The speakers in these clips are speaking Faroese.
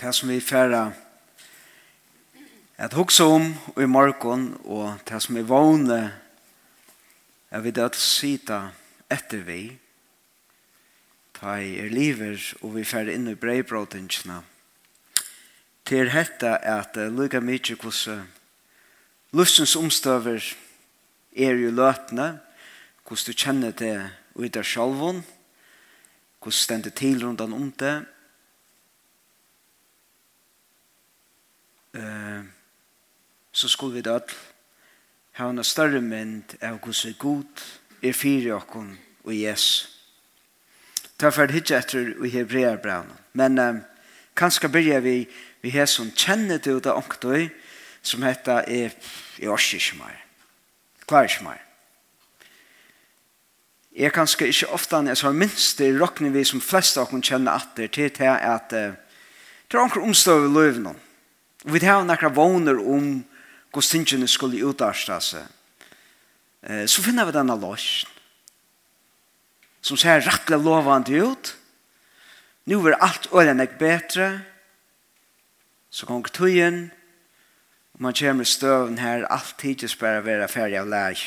det som vi færa at hugsa om og i morgon og det som vi vågne er vi det sita etter vi ta i er liver og vi færa inn i breibrådingsna til hetta at lukka mykje hos lustens omstøver er jo løtne hos du kjenner det ut av sjalvån hos stendet til rundt om det eh, så skulle vi da ha en større mynd av hvordan god er fire okken og Jesus. Ta for det ikke etter i Hebreabraun. Men eh, kanskje begynner vi vi har som kjenner til det ångtøy som heter er, i orker ikke mer. Klar ikke mer. Jeg er kanskje ikke ofte jeg har minst det råkner vi som flest av oss kjenner at det er til at det er omkring omstøy i løven om vi tar några våner om hur synden skulle utarsta seg. Eh, så finner vi denne løsjen. som ser rettelig lovende ut. Nå er alt øren ek betre. Så kommer tøyen. Og man kommer støven her alt tidligst bare være ferdig av lær.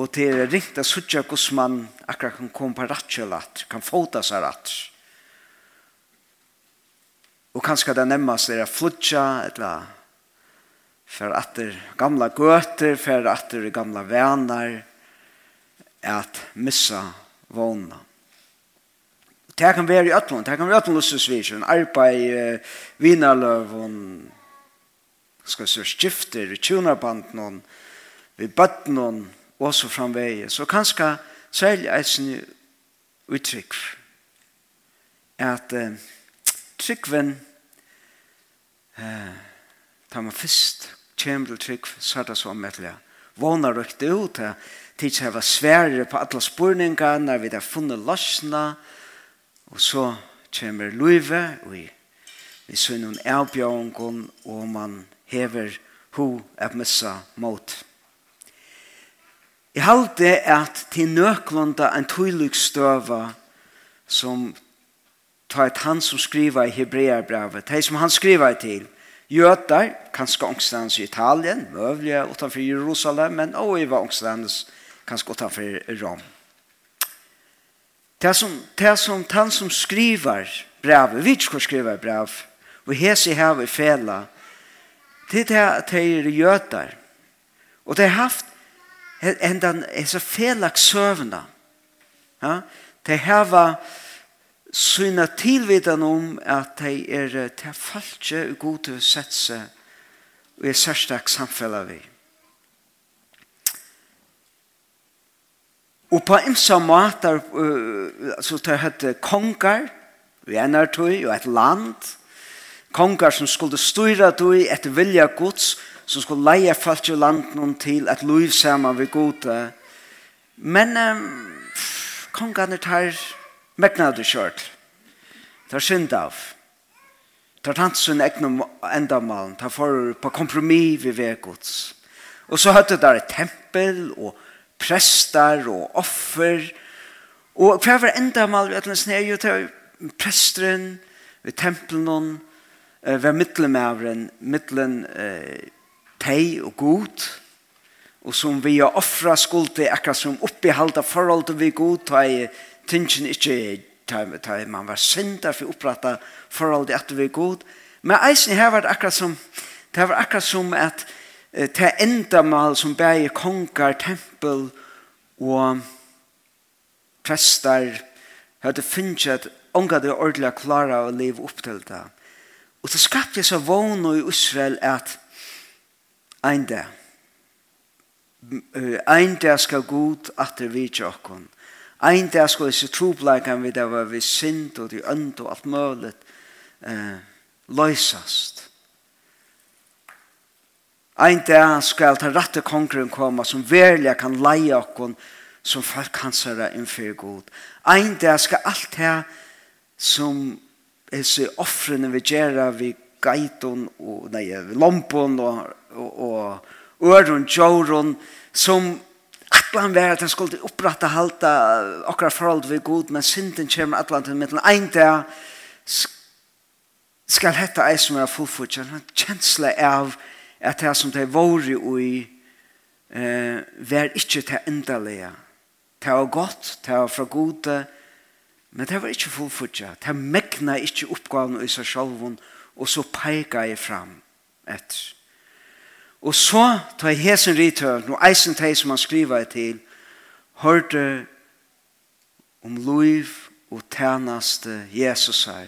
Og til er ringt av suttja hvordan man akkurat kan komme på rattkjølat, kan fota seg rattkjølat Og kanskje det nemmest er å flutja, eller for at det gamle gøter, for atter gamla er at missa vågna. Det kan være i øtlån, det kan være i ötlån lussesvisjon, arbeid, vinarløvån, skal se skifter, tjunarband noen, vi bøtt noen, og så. Så kanskje særlig et sånn uttrykk, at uh, tryggven eh, tar man først kommer til trygg, så er det så omvettelig. Våna røkt ut, det tids var svære på alle spørninger, når vi har funnet løsene, og så kommer løyve, og vi, vi sønner en avbjørngon, og man hever ho at missa mot. Jeg halte at til nøklanda en tøylig støva som ta et han som skriver i Hebreabrevet, det som han skriver til, Jötar, kanskje ångstens i Italien, møvlige utenfor Jerusalem, men også i var ångstlandes kanskje utenfor Rom. Det som, det som han som skriver brev, vi ikke skriver brev, og hes i her i fela, det er at det er jötar. Og det har haft en den, en så felak søvna. Ja? Det har vært syna tilvidan om at de er til falske og god til å sette seg og er særstak samfellet vi. Og på imsa matar, uh, så det hette kongar, vi enar tøy, og et land, kongar som skulle styra tøy etter vilja gods, som skulle leie falske land noen til et liv saman vi gode. Men um, kongarne tar Mekna du kjørt. Det er synd av. Det er hans sin egen endamalen. Det er for på kompromis ved gods. Og så hadde det et tempel og prester og offer. Og hva var endamal ved hans nere? Jo, det presteren ved tempelen ved middelmævren, middelen eh, teg og god og som vi har offra skuld til akkurat som oppihalda forhold til vi god ta i tingen ikke ta man var synder for oppretta forhold til at vi er god. Men eisen her var det akkurat som det var akkurat som at det endamal som bæger konger, tempel og prester hadde finnet at unga det ordelig klara å leve opp til det. Og så skapte jeg så vån i Israel at ein dag ein dag skal god at det vidtje okkon Ein dag skulle disse trobleikene vi det var vi synd og de ønd og alt mulig eh, løysast. Ein dag skal ta rette kongren komme som verlig kan leie okkon som folk kan er innfyr god. Ein dag skal alt her som disse offrene vi gjerra vi geiton og nei, lompon og, og, og øron, tjåren som Atlan var at han skulle upprätta halta okra forhold vid god, men synden kommer atlan til mittlen. Ein dag skal hetta ei som er fullfutja, en kjensle av at det som det var i eh, vær ikkje til endalega. Det var godt, det var fra gode, men det var ikkje fullfutja. Det megna ikkje oppgaven i seg sjálfun, og så peika jeg fram etter. Og så tar jeg hesen rithøven, og eisen teg som han skriver til, hørte om liv og tjeneste Jesus her.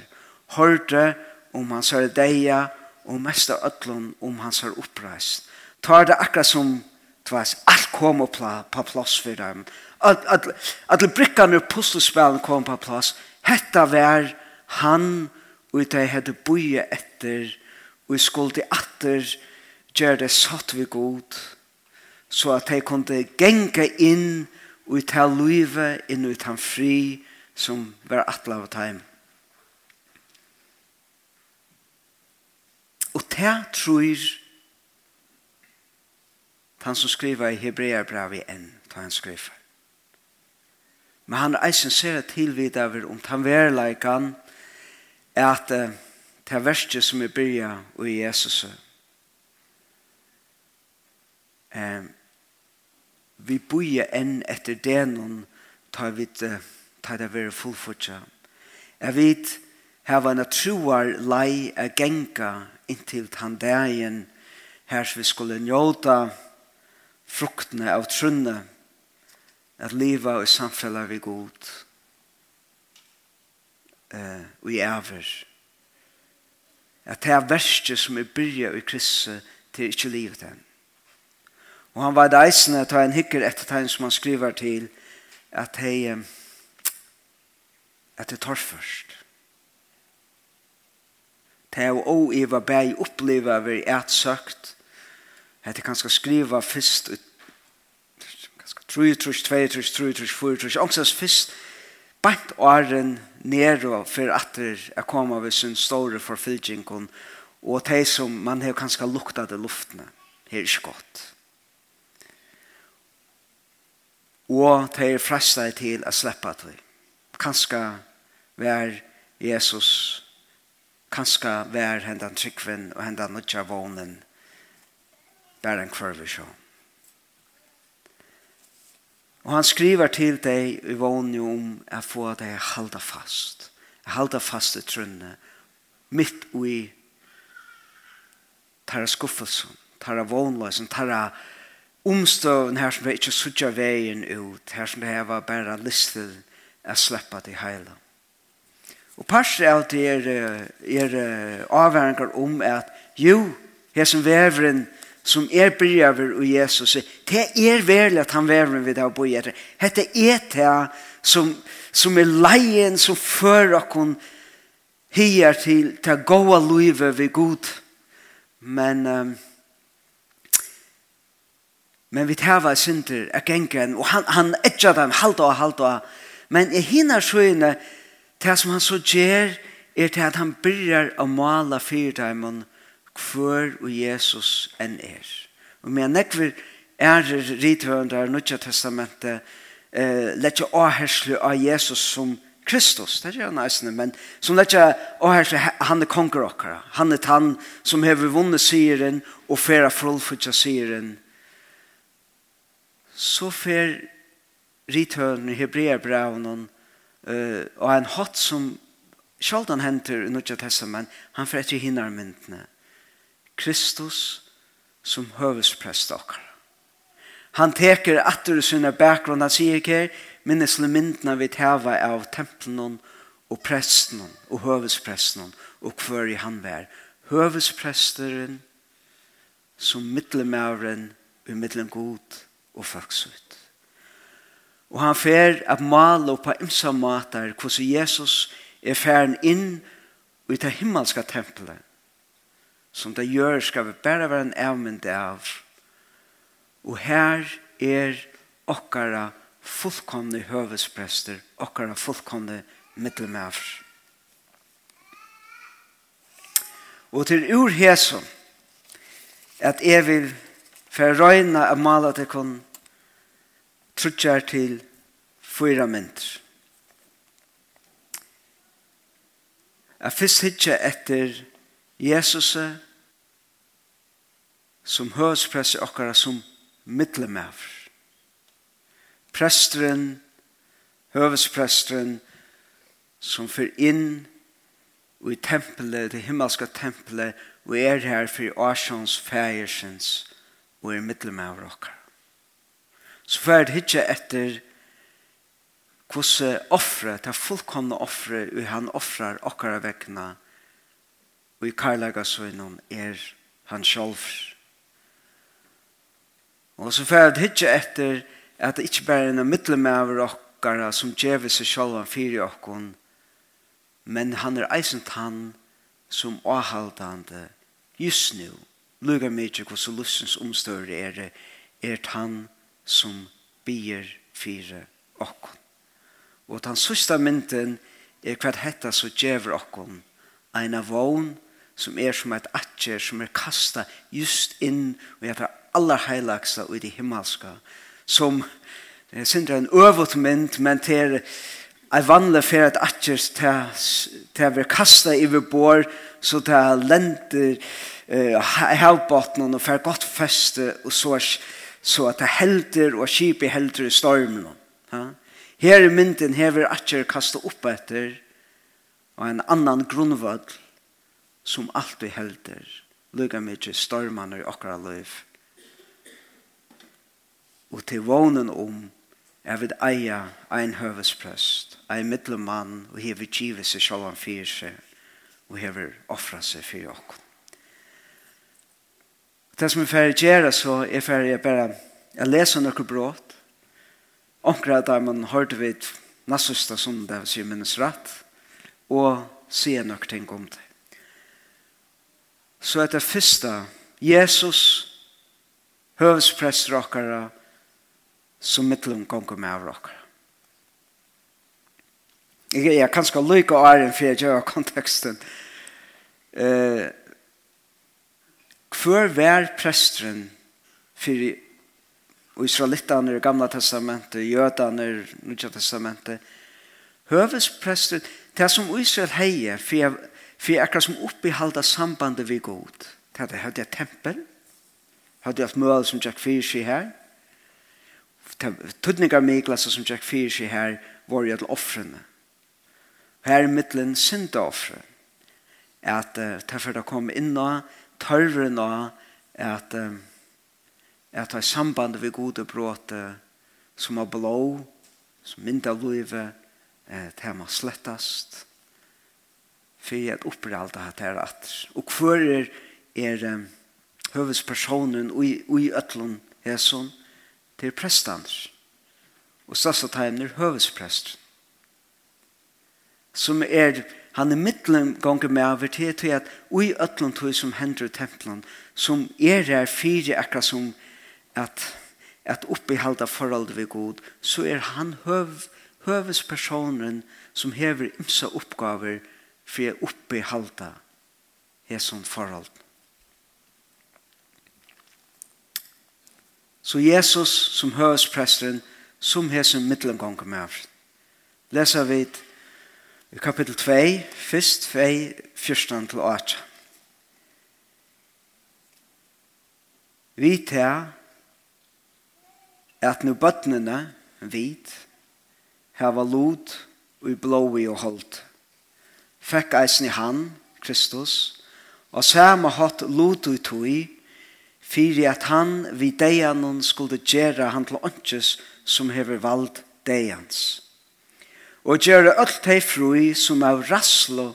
Hørte om hans her deia, og mest av ødlån om hans her oppreist. Tar det akkurat som tvers, alt kom på, på plass for dem. Alle brikkene og puslespillene kom på plass. Hetta var han, og det hadde boet etter, og skulle atter, gjør det satt vi god, så at de kunne genge inn og ta livet inn og ta fri som var atle av time. Og det tror han som skriver i Hebreerbrevet enn, ta han skriver. Men han eisen ser til videre om han verleikan er at det er verste som er byrja og i Jesus' eh, vi bøyer enn etter det noen tar vi tar det være fullfortja. Jeg vet her var en troar lei a genka inntil tandagen her vi skulle njóta fruktene av trunne at liva og samfella vi god eh, og i æver at det er verste som er byrja i krisse til ikke livet enn Og han var deisende ta en hikker etter tegn som han skriver til at hei at det tar først. Det er jo Eva Berg oppleva vi et søkt at jeg kan skal skriva først tru, tru, tve, tru, tru, tru, fyr, tru, ångsas først bant åren ned og for at det er kommet ved sin store forfylgjengånd og det som man har kanskje lukta det luftene her er ikke godt. og teir fresta til a sleppa til. Kanska vær Jesus, kanska vær hendan tryggven og hendan nutja vånen, bær en kvarver. Og han skriver til deg i vånen om at få deg halda fast, halda fast i trunne, mitt i tarra skuffelsen, tarra vånløsen, tarra omstøven her som vi ikke sutja veien ut, her som vi heva bare listet å slippe det heila. Og parst av det er, er avhengig om at jo, her som veveren som er brever og Jesus, det er verlig at han veveren vil ha på etter. Hette er det som, som er leien som fører oss hier til det gode livet vi god. Men... Um, Men vi tæva synder er gengen, og han, han etja dem halda og halda. Men i hina sjøyne, det som han så gjør, er til at han bryr å mala fyrir dem hver og Jesus enn er. Og med nekver ærer av Nødja Testamentet eh, letja åherslu av Jesus som Kristus, det er jo eisne, men som letja åherslu, han er konger okkara. Han er han som hever vunnet syren og færa fullfutja syren så fer rithøren i Hebreabraunen uh, og en hatt som sjaldan henter i Nudja Testament, han får etter hinnarmyndene. Kristus som høvesprest okkar. Han teker atter sinne bakgrunn, han sier ikke her, minnes myndene vi teva av templen og presten og høvespresten og hver i han vær. Høvespresteren som middelmæren og middelen god og folksutt. Og han fer at male på imsa matar hvordan Jesus er færen inn i det himmelska tempelet som det gjør skal vi bare være en avmynd av. Og her er okkara fullkomne høvesprester, okkara fullkomne middelmæver. Og til ur hesum, at jeg vil for røyna av malet til kun trutjar til fyra myndir. Jeg fyrst hitja etter Jesus som høyspress i okkara som middlemæver. Presteren, høyspresteren som fyr inn i tempelet, det himmelska tempelet og er her for årsjons fægersens og er middlemæver okkara så får jeg hitje etter hvordan offre, det er fullkomne offre, og han offrer okkara vekkene, og i karlaga søgnen er han sjolv. Og så får jeg hitje etter at det ikke bare er en middelmæver okkara som djever seg sjolv fyrir okkon, men han er eisent han som avhaldande just nu. Luga mykje hvordan lustens omstørre er det, er han som bier fyrir okkon. Og den sista mynden er hva hetta så djever okkon, eina vogn som er som et atjer som er kasta just inn og etter aller heilagsta og i det himmelska, som det er sindra en øvut mynd, men til Ei vanlig fer at atjer til vi kasta i vi bor, så til lenter uh, helbotnen og fer godt feste, og så så at det helter og kjipe helter i stormen. Ja? Her i mynden hever atjer kastet opp etter og en annan grunnvall som alltid helter. Lugga mykje stormene i okra liv. Og til vånen om jeg vil eie ein høvesprøst, ein middelmann og hever kjive seg sjalvan fyrir seg og hever offra seg fyrir okkur det som vi får gjøre, så er for jeg bare jeg leser noe brått. Omkring der man hørte vidt nassøsta som det vil si minnes rett, og sier noe ting om det. Så er det første, Jesus, høvesprester okkara, som mittlum gonger med av okkara. Jeg, jeg kan skal lykke åren for jeg gjør konteksten. Eh, Hvor vær presteren for israelitaner i Gamla Testamentet, jødene i Nya Testamentet, høvespresteren, det som Israel heier, for, jeg, for jeg akkurat som oppihalda sambandet vi god. Det hadde jeg et tempel, hadde jeg haft møl som Jack Fyrsi her, tøtningar Miklas som Jack Fyrsi her, var jo til offrene. Her i middelen synda offre, at uh, derfor det kom inn og tørren av at at ha samband ved gode bråte som er blå som mindre av livet til man slettast for at alt det her at og hver er er høvespersonen og i øtlun hesson til prestans og stadsataimen er høvesprest som er Han er mittlen gonger med over til til at ui ötlund tog som hender i templen som er her fire akkurat som at, at oppihalda forhold vi god så er han høv, høvespersonen som hever imsa oppgaver for å er hesson forhold. Så Jesus som høvespresteren som hesson mittlen gonger med over. Leser vi til i kapittel 2, først 2, 14 til 8. Vi tar at nu bøttene vit hava lot og blåi og holdt. Fekk eisen i han, Kristus, og sama hatt lot og tog, fyrir at han vi deianon skulle gjera han til åndsjes som hever vald deians og gjøre alt de frui som av rasslo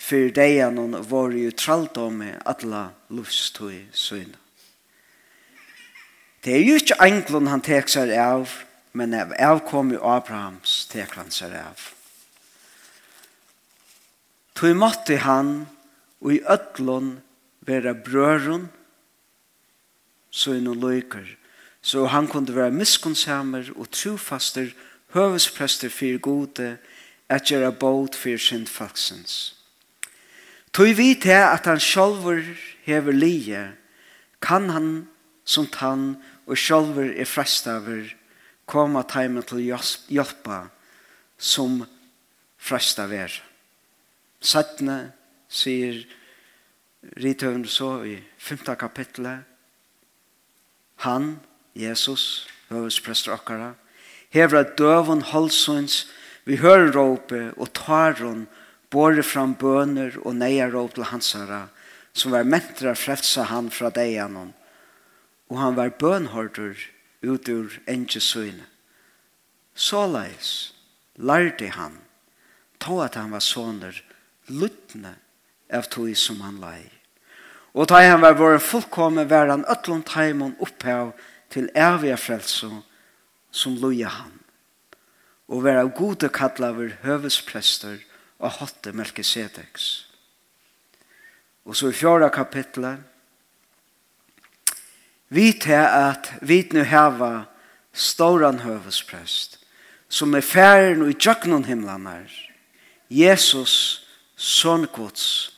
for deianon vår jo traldomme atla lustoi søyna. Det er jo ikke englun han tek seg av, men av avkom i Abrahams tek han seg av. Tog måtte han og i ødlun være brørun søyna løyker, så han kunde være miskunnsamer og trofaster og høvesprester fyrir gode, at gjøre båt fyrir syndfalksens. Tøy vi til at han sjolver hever lije, kan han som tann og sjolver er frestaver koma teimen til hjelpa som frestaver. Sattne sier Rithøven så i 5. kapittelet han, Jesus, høvesprester okkara, hever at døven halsons, vi hører råpe og taron, båre fram bøner og neier råp til hansara, som var mentra frelsa han fra deianon, og han var bønhordur ut ur engesøyne. Såleis lærte han, ta at han var sånner, luttne av tog som han lei. Og da han var vår fullkomme var han øtlund heimon opphav til eviga frelso som loja han, og vera gode kattlaver høvesprester og hotte Melkisedeks. Og så i fjorda kapitlet, vi til at vi nu heva ståran høvesprest, som er færen og i djøknon himlanar, Jesus, son Guds,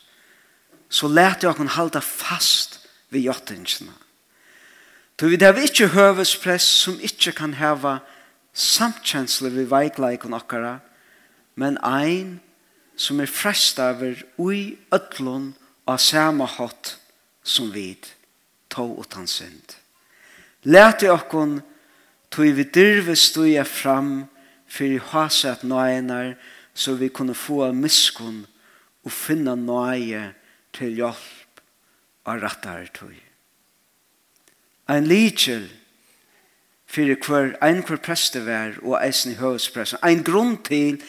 så lærte jeg å halda fast ved jottingsna. For vi har ikke høvespress som ikke kan hava samtkjensle vi veikleikon okkara, men ein som er frestaver ui ötlun av sama hot som vid, tå utan synd. Læt i okkon tog vi dyrve stuja fram fyrir hasat nøyenar så vi kunne få miskun og finna nøye til hjelp og rattar tog en lykjel fyrir hver ein hver preste vær og eisen i høvespressen. Ein grunn til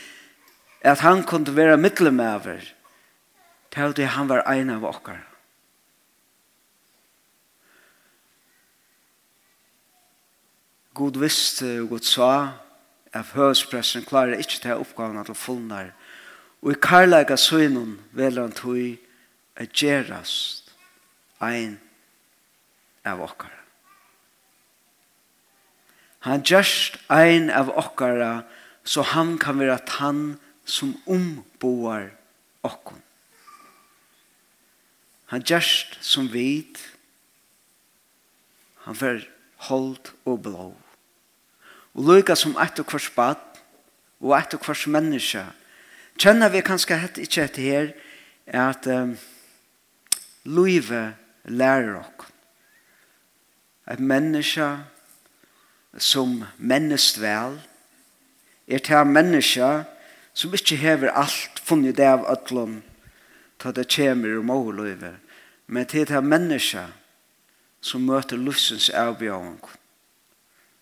at han kunde være middelmæver til at han var ein av okkar. God visste og god sa at høvespressen klarer ikke til oppgavene til fullnar og i karlaga søgnen veler han tog at gjerast ein av okkara. Han gjørst ein av okkara, så han kan være tann som omboar okkon. Han gjørst som vit, han fer hold og blå. Og lukka som eit og kvars bad, og eit og kvars menneska, kjenner vi kanskje hett ikkje etter her, at um, luive lærer okkon. Et menneske som mennest vel, er til menneska som ikkje hever alt funnet av ötlom ta det kjemir og måløyver, men til til menneska som møter lussens avbjøring,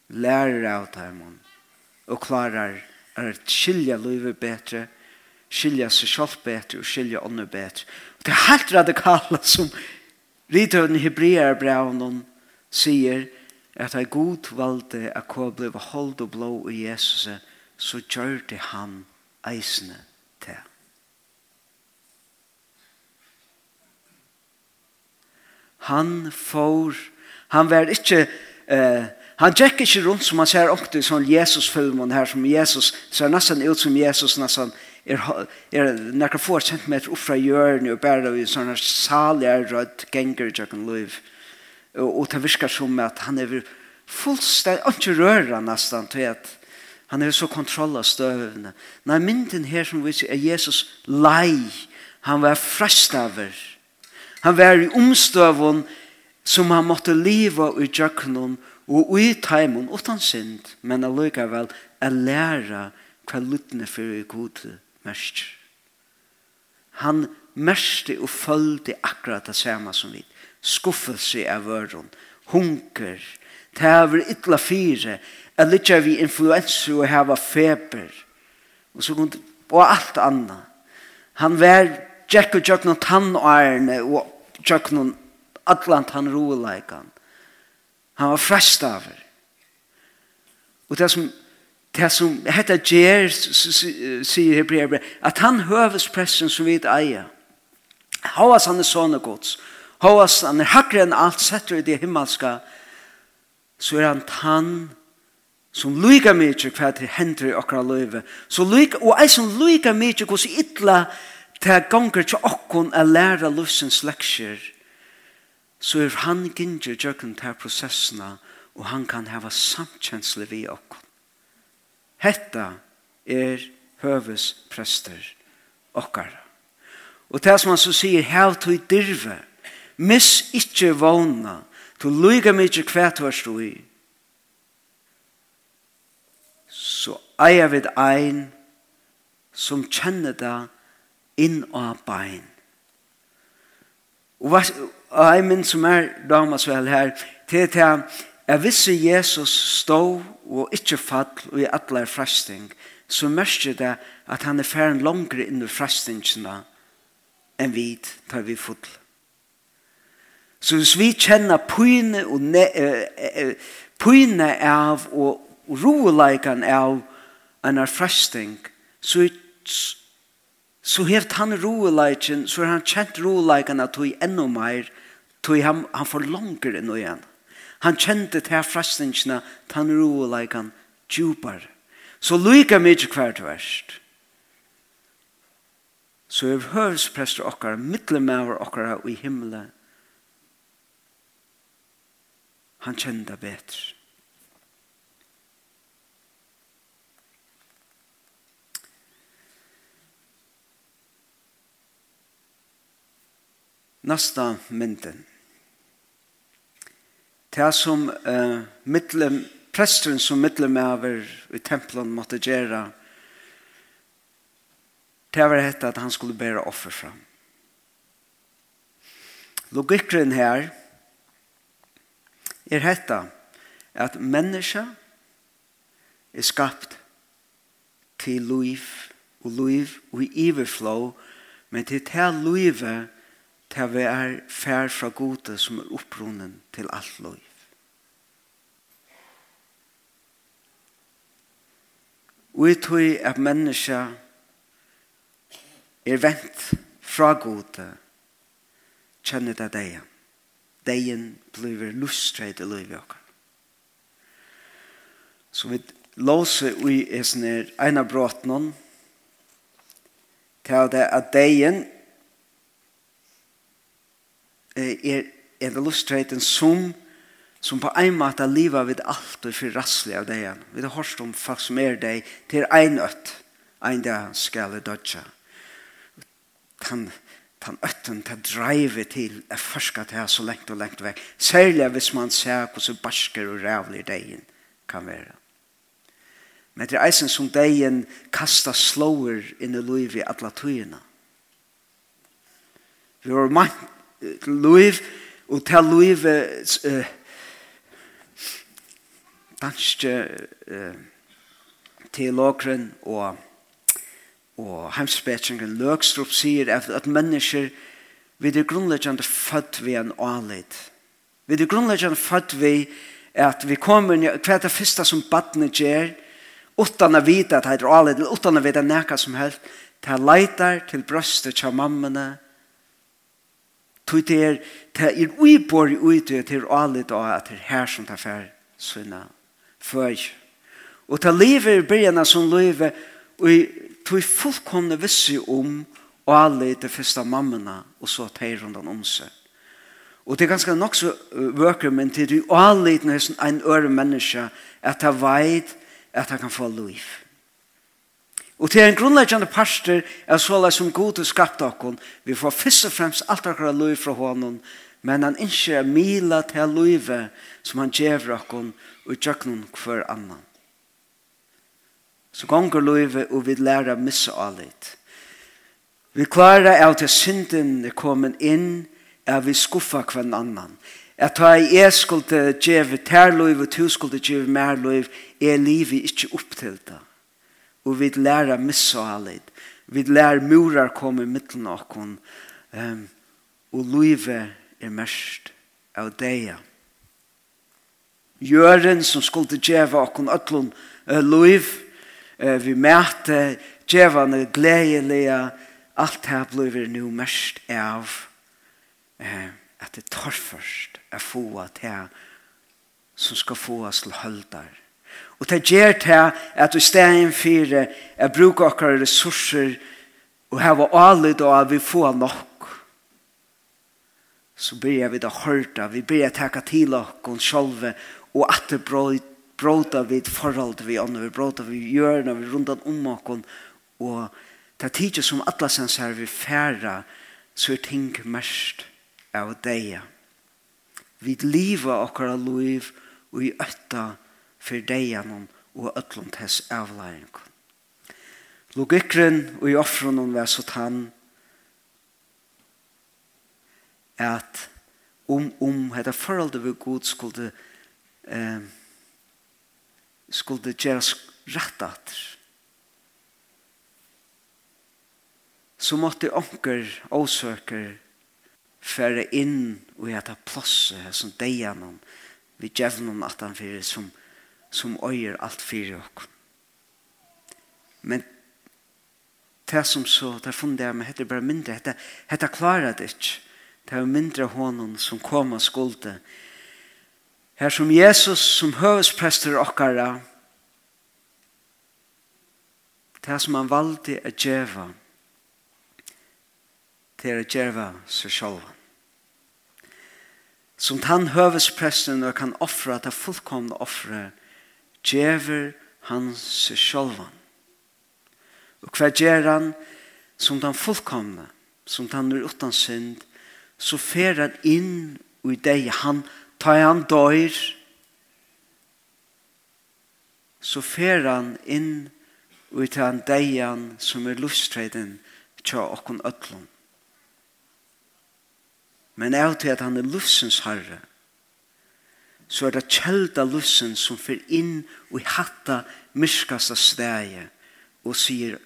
lærer av dem og klarar å skilja løyver betre, skilja seg selv betre og skilja ånden betre. Og det er helt radikale som Rithøvden Hebreerbrevet sier, at ei god valde at kå blei hold og blå i Jesus så gjør det han eisene til. Han får, han var ikke, eh, han gikk ikke rundt som han ser ofte i sånn Jesus-filmen her, som Jesus, ser nesten ut som Jesus, nesten er, er nekka få centimeter opp fra hjørnet og bare i sånne salige rødt genger i jøkken liv. Eh, og det virker som at han er fullstændig, ikke rører nesten til at han er så kontroll av støvene. Nei, mynden her som vi er Jesus lei, han var frestaver, han var i omstøven som han måtte leve i djøkkenen og i teimen, utan synd, men allikevel er læra hva luttene for i gode mest. Han mest og følte akkurat det samme som vi skuffelse av vøren, hunker, tæver ytla fire, at litja vi influenser og hava feber, og så kunne, og alt anna. Han var Jack og Jack noen tannårene og Jack noen atlant han roleikan. Han var frestaver. Og det som det som heter Jer sier Hebreer at han høves pressen som vi eier. Havas han er sånne gods Håast han er hakre enn alt setter i det himmelska, så er han tann som lyga mykje hva til hender i okra løyve. Så lyga, og ei som lyga mykje hos ytla til gonger til okkon er læra løsens leksjer, så er han gynger jøkken til prosessene, og han kan hava samkjensle vi okkon. Hetta er høves prester okkara. Og det som han så sier, hev tog dirve, Miss ikkje vågna. Du lyga mykje kvært stå i. Så eier vi ein som kjenner det inn av bein. Og ein min som er damas vel her, til til Jeg visste Jesus stå og ikkje fall og i alle frasting, så mørkje det at han er færen langere inn i frastingene enn vi tar vi fotla. Så hvis vi kjenner pyne, og ne, uh, pyne av og, og av en erfresting, så, så hevt han roleikan, så har han kjent roleikan at hun enda mer, tog han, han for langere enn igjen. Han kjente til frestningene, han roleikan djupere. Så lyka mykje hvert verst. Så er høvsprester okkar, middelmæver okkar i himmelen, Han kjenner det bedre. Nasta mynden. Det som uh, mittlem, presteren som mittlem over i tempelen måtte gjøre, det var hette at han skulle bære offer fram. Logikken her er hetta at menneska er skapt til liv og liv og i iverflå men til til livet til vi er fær fra gode som er opprunnen til alt liv. Og i tog at menneska er vent fra gode kjenner det deg deien blir lustret i livet okkar. Så vi låser ui esen er av bråtnån til det at deien er, er lustret en som som på en måte livet vid alt og for rasslig av deien. Vi har hørt om folk som er deg til en øtt en dag skal det dødja. Han den øtten til dreivet til er først til så lengt og lengt vekk. Særlig hvis man ser hvordan barsker og rævlig degen kan være. Men det er eisen som degen kastar slåer inn i liv i alle tøyene. Vi har makt liv, og til liv uh, danske uh, teologeren og og hemsbetsingen Løgstrup sier at at mennesker vi er grunnleggende født ved en anledd. Vi er grunnleggende født ved at vi kommer hva er det første som badene gjør utan å vite at det er anledd eller utan å vite nekka som helst til leitar til brøstet til mammene til det er til er uibor i ute til anledd og at det er her som tar fer sånne før og til livet i begynnelsen, som livet og tog fullkomne vissi om og alle de første mammene og så teir rundt om seg. Og det er ganske nok så vøker, men til du alle i en øre menneske at jeg vet at jeg kan få liv. Og til en grunnleggende parster er så lai som god til skapt okken. Vi får først og fremst alt akkurat liv fra hånden, men han innskjer mila til livet som han gjør okken og gjør noen hver annan. Så gonger løyve og vi lærer missa alit. Vi klarer av til synden er kommet inn er vi skuffa kvann annan. At ta jeg skulle djeve terløyv og tu skulle djeve merløyv er livet ikke opptilta. Og vi lærer missa alit. Vi lærer murar komme mittlen okkon. Um, og løyve er mest av deia. Gjøren som skulle djeve okkon øtlun uh, løyv vi mæte, djevane, gledelige, alt her blir nu mest av eh, at det tar først å få at det som skal få oss til høldar. Og det gjør det at i stedet for jeg bruker akkurat ressurser og her var alle da at vi får nok så blir vi da hørt vi blir takka til oss selv og at det brød bråta vid forhold vi andre, vi bråta vid hjørna, vi rundan om okken, og det er tidlig som atlasens her vi færa, så er ting mest av deg. Vi liva okkara liv, og i øtta for deg og øtlom tess avlæring. Logikren og i offren om vær så tann, at om, om, hette forholdet vi god skulle eh, skulle gjøre rett atter. Så måtte onker og søker føre inn og gjøre plasset som deg gjennom vi djevnen at han fyrer som, som øyer alt fyrer oss Men det som så, det er funnet jeg med, hette bare mindre, hette, hette klarer det ikke. Det er mindre hånden som kommer og skulde, Her som Jesus som høvesprester okkara, det som han valgte å gjøre, det er gjøre seg selv. Som tann høvespresten og kan offra det fullkomne offre, djever han seg selv. Og hva gjør han som den fullkomne, som han er uten synd, så fer han inn og i deg han ta han døyr, så fer han inn og ta han deian som er luftstreden tja okkon ötlun. Men av til at han er luftsens herre, så er det kjelda lussen som fer inn og i hatta myrskasta stegi og sier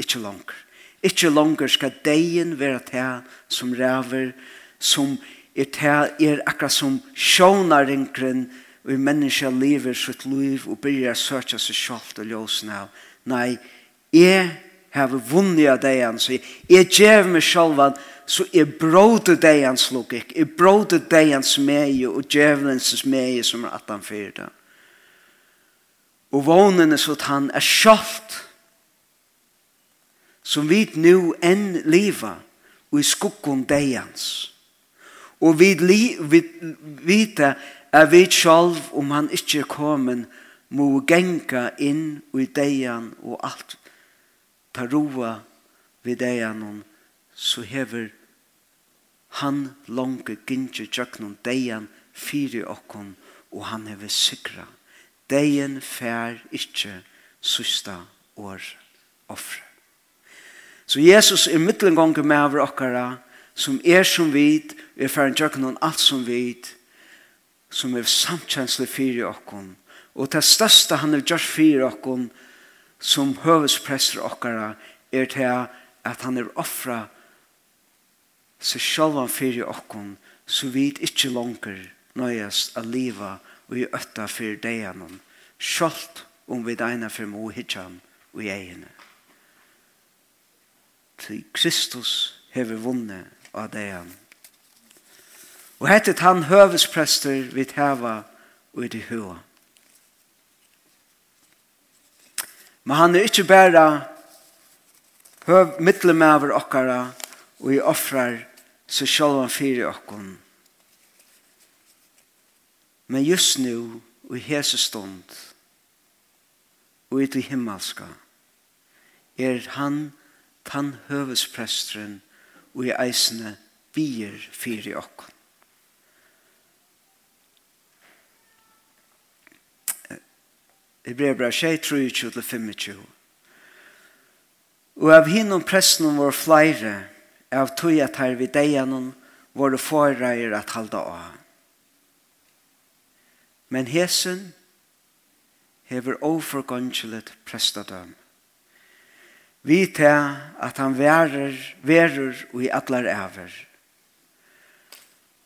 ikkje langer. Ikkje langer skal deien være til som ræver, som ræver, er til er akkurat som sjånaringren og menneska lever sitt liv og byrjar søkja seg sjálft og ljósen av. Nei, jeg har vunnet av deg hans. Jeg gjev meg sjálfan, så jeg bråde deg hans logikk. Jeg bråde deg hans meie og djevelens meie som er at han fyrir det. Og vånen er så at han er sjálft som vi nu enn liva og i skukken deg hans. Og vi vite er vi selv, om han ikke er kommet, må genka inn i deian og alt ta roa vid deian så hever han lange gynge tjøknum deian fyri okkom og han hever sikra deian fær ikkje susta år offre. Så Jesus er mittelengongen med over okkara som er som vit, er færen tjøkken og alt som vit, som er samtjenslig fyrir okkon, og det største han er gjort fyrir okkon, som høvesprester okkara, er til at han er offra seg sjálvan fyrir okkon, så vit ikkje langer nøyast a liva og i øtta fyrir deianon, sjálft om vi deina fyrir mo hitjan og i egene. Til Kristus hever vunnet av degen. Og hette han høvesprester vi heva og i det høa. Men han er ikke bare høv middelmæver okkara og i offrar så sjálvan fyrir okkon. Men just nu og i hese stund og i det himmelska er han tann høvespresteren og i eisene bier fyri okkon. Hebrebra 6, 23-25. Og av hinnom pressen var flere, av tog at her vi deianon var det foreir at halda av. Men hesen hever overgåndselet prestadøm. Vi til at han verer, verer og i atler æver.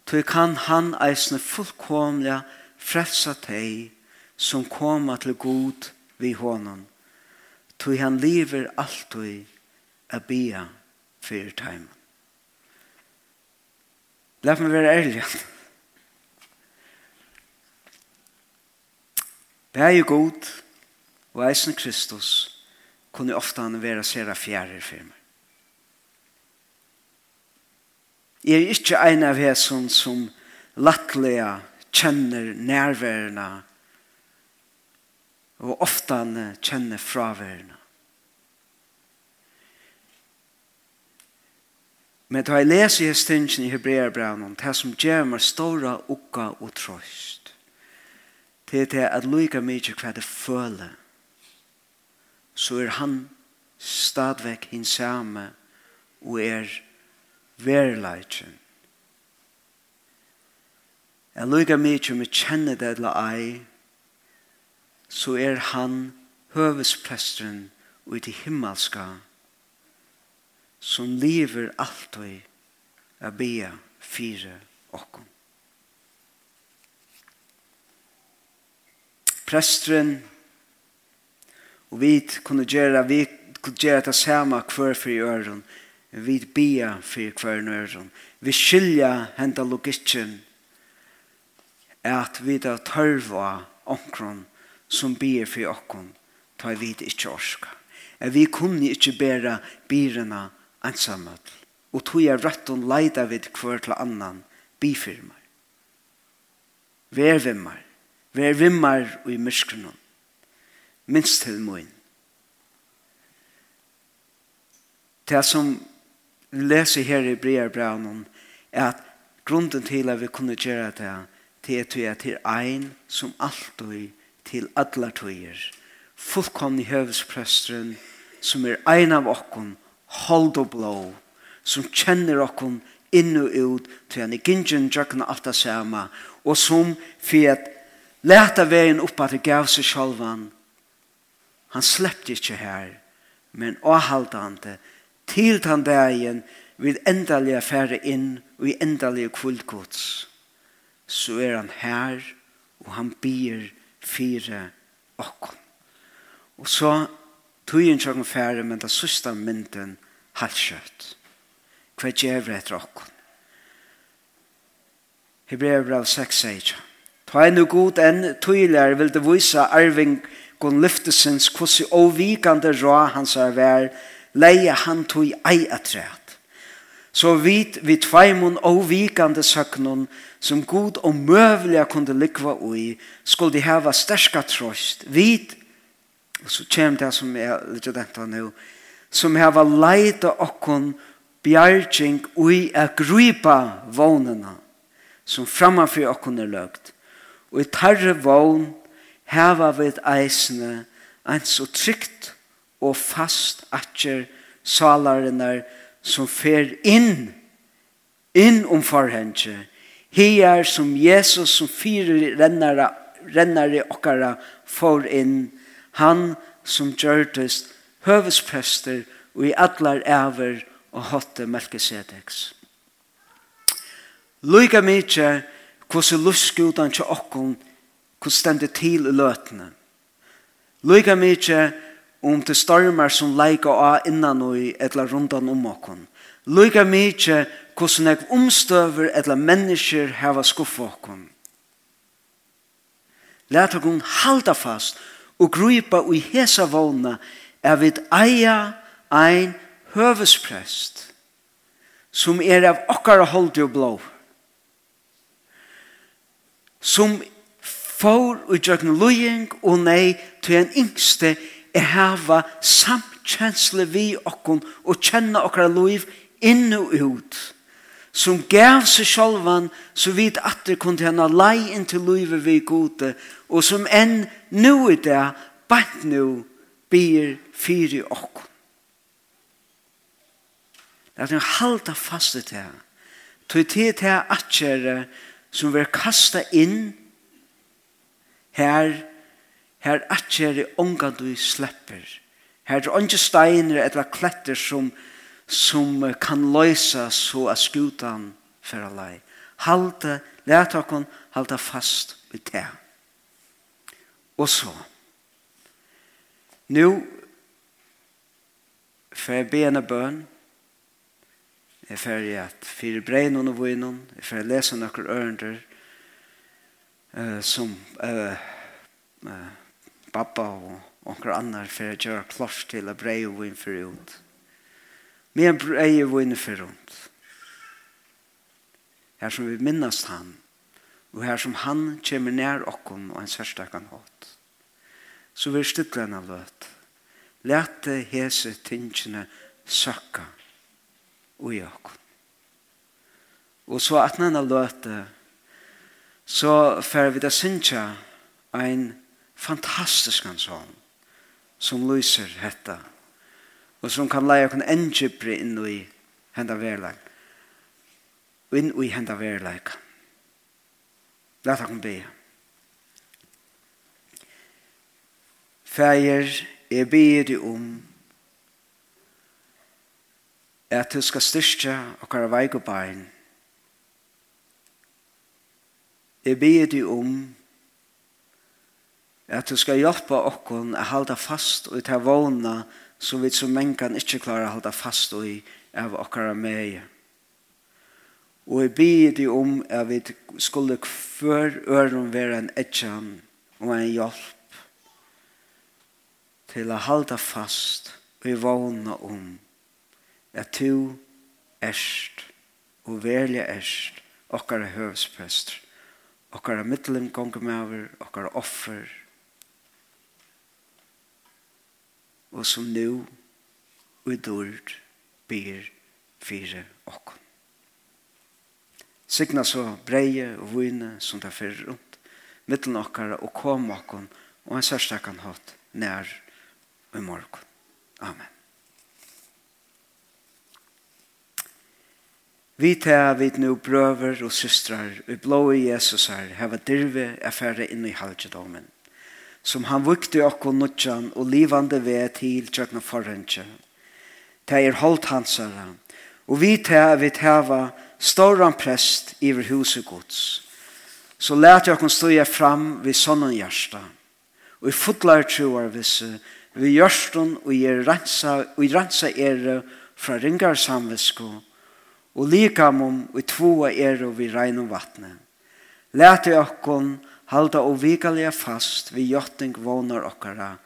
Tog kan han eisne fullkomlega frelsa teg som koma til god vi honom. Tog han lever alltid a bia fyrir teimen. Lær meg være ærlig. Bæg god og eisne Kristus kunne ofte han være sere fjerde for meg. Jeg er ikke en av hesson som lattlega kjenner nærværende og ofte han kjenner fraværende. Men da jeg leser i stingen i Hebreerbrevnen, det som gjør meg store ukka og trøst, det er det at lykke mye hva det føler så er han stadvek samme og er verleitjen. Jeg lukker mye om jeg kjenner det eller ei, så er han høvespresteren og i himmelska som lever alltid a bia fire okkom. Presteren Og vi kunne gjøre, vi kunne gjøre det samme hver for i øren. Vi bia for hver i øren. Vi skilja henta logikken at vi da tørva omkron som bier for okkon ta vi det ikke orska. At vi kunne ikke bæra birene ensamhet. Og tog jeg rett og leida vid hver til annan bifirmer. Vær vimmer. Vær vimmer og i myskrenom minst til min. Det som vi leser her i Briarbraunen er at grunden til at vi kunne gjøre det til at vi er til ein som alltid til alle tøyer fullkomne høvesprøsteren som er ein av okken hold og blå som kjenner okken inn og ut til han i gingen jøkken alt det samme og som for at leta veien opp at det gav seg sjølvan Han sleppte ikke her, men avhalte han det til den dagen vil endelig fære inn og i endelig kvildgods. Så er han her, og han byr fire okkom. Og så tog en sjokken fære, men det sørste mynden halskjøtt. Hva gjør etter okken? Hebreer 6 sier Ta en og god enn tøyler vil det vise arving gon lyftesins kvossi ovikande rå hans er vær, leie han tog ei atræt. Så vit vi tveimun ovikande søknun, som god og møvliga kunde likva ui, skulle hava sterska trost, vit, og så kjem det som er litt dette nu, som hava leita okkon bjergjeng ui a gripa vånena, som framfyr okkon er løgt, og i tarre vån, hava vid eisne ein så trygt og fast atjer salarinnar som fer inn inn om forhenge her som Jesus som fyrer rennare, rennare okkara for inn han som gjørtes høvesprester og i atlar æver og hotte melkesedeks. Luka mykje hvordan luskudan til okkon hvordan stendet til i løtene. Lyga mykje om til stormer som leika av innan og etla rundan om okkon. Lyga mykje hvordan jeg omstøver etla mennesker heva skuffa okkon. Lært okkon halda fast og gruipa ui hesa vågna er vid eia ein høvesprest som er av okkara holdi og blå som for og gjøkken løying og nei til en yngste er hava samkjensle vi okkon og kjenne okkara løyv inn og ut som gav seg sjolvan så vidt atter kunne henne lei inn til løyve vi gode og som enn nu i det bant nu byr fyri okkon Det er en halda fast til Tøy til til atjere som vil kasta inn Her, her atjer er du slepper. Her er onge steiner eller kletter som, som kan løysa så at skutan fer alai. halta let okon, halda fast i det. Og så, nu, for jeg be bøn, Jeg fer at fyrir breinun og vinun, jeg fer lesa nokkur ørndur, eh, som eh, eh, pappa og onker annar for å gjøre klart til å breie og inn for ut. Med en breie og for ut. Her som vi minnes han, og her som han kommer nær okken og en sørstakan hatt. Så vi stille av løt. Lete hese tingene søkka og i okken. Og så at henne løte så får vi da synsja en fantastisk sång som lyser hetta og som kan leie okken endjupri inn i henda verleik inn i henda verleik Læt okken be. Fæger, jeg ber deg om at du skal styrke og kjøre veik og bein Jeg ber deg om at du skal hjelpe oss å holde fast og ta vågna som vi som mennesker ikke klarer å holde fast og av okkara med. Og jeg ber deg om at vi skulle før øren være en etjan og en hjelp til å holde fast og i vågna om at du erst og velja erst okkara høvsprester okkara middelen gonger maver, okkara offer, og som nu og i dord byr fire okkon. Signa så breie og vune som tar fyrir rundt, middelen okkara og kom okkon, og en særstakkan hatt nær i morgon. Amen. Vi tar vi nu brøver og systrar og blå i Jesus her heva dirve affære inn i halvdjedomen som han vukte okko nutjan og livande ved til tjøkna forhøntje. Det er holdt hans og vi tar vi heva ståran prest iver huset gods. Så lät jag stå fram vid sånnan hjärsta og i fotlar troar visse vi gjørstun og i rensa, og i rensa ere fra ringar samvisko og likamum og tvåa er og vi regn og vattne. Læte okkon halda og vikalega fast vi jotting vonar okkara,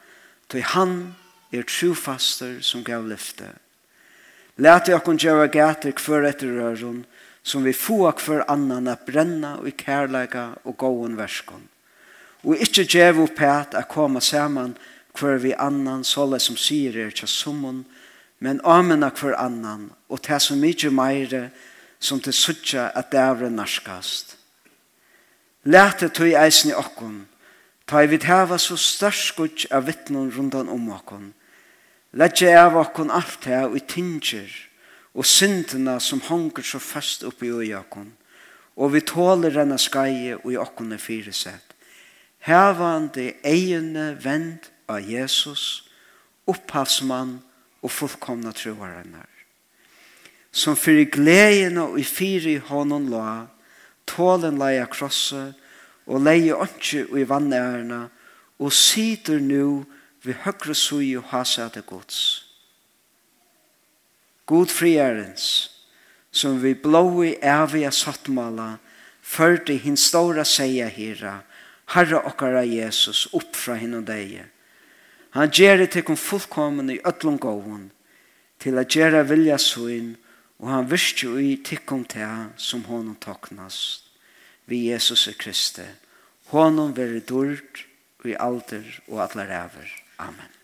tog han er trufaster som gav lyfte. Læte okkon gjøre gater kvar etter røren, som vi få kvar annan at brenna og i kærleika og gåen verskon. Og ikkje gjev opp at koma saman kvar vi annan såle som sier er tja summun, men amena kvar annan, og ta så mykje meire som til suttja at dævre narskast. Læte tog eisen i okkon, ta i vid heva så størst gudj av vittnon rundan om okkon. Lætje av okkon alt her og i tinger, og syndena som hongur så fast oppi i okkon, og vi tåler denne skaie og i okkon er fyresett. Hevande egene vend av Jesus, opphavsmann, og fullkomna troarennar. Som fyrir gleden og i fyrir honom la, tålen leia krosse, og leie åndsju i vannærna, og sitter nu vi høyre sui og hasete gods. God friarens, som vi blåi evige sattmala, førte hin stora seia hira, Herre okkara Jesus, upp fra hinn og deie, Han gjør det til fullkommen i ødlom gåen, til at gjøre vilja søgn, og han virker i tikkum til som honom toknast, vi Jesus Kristi. Honom veri dyrt, og i alder og atler ever. Amen.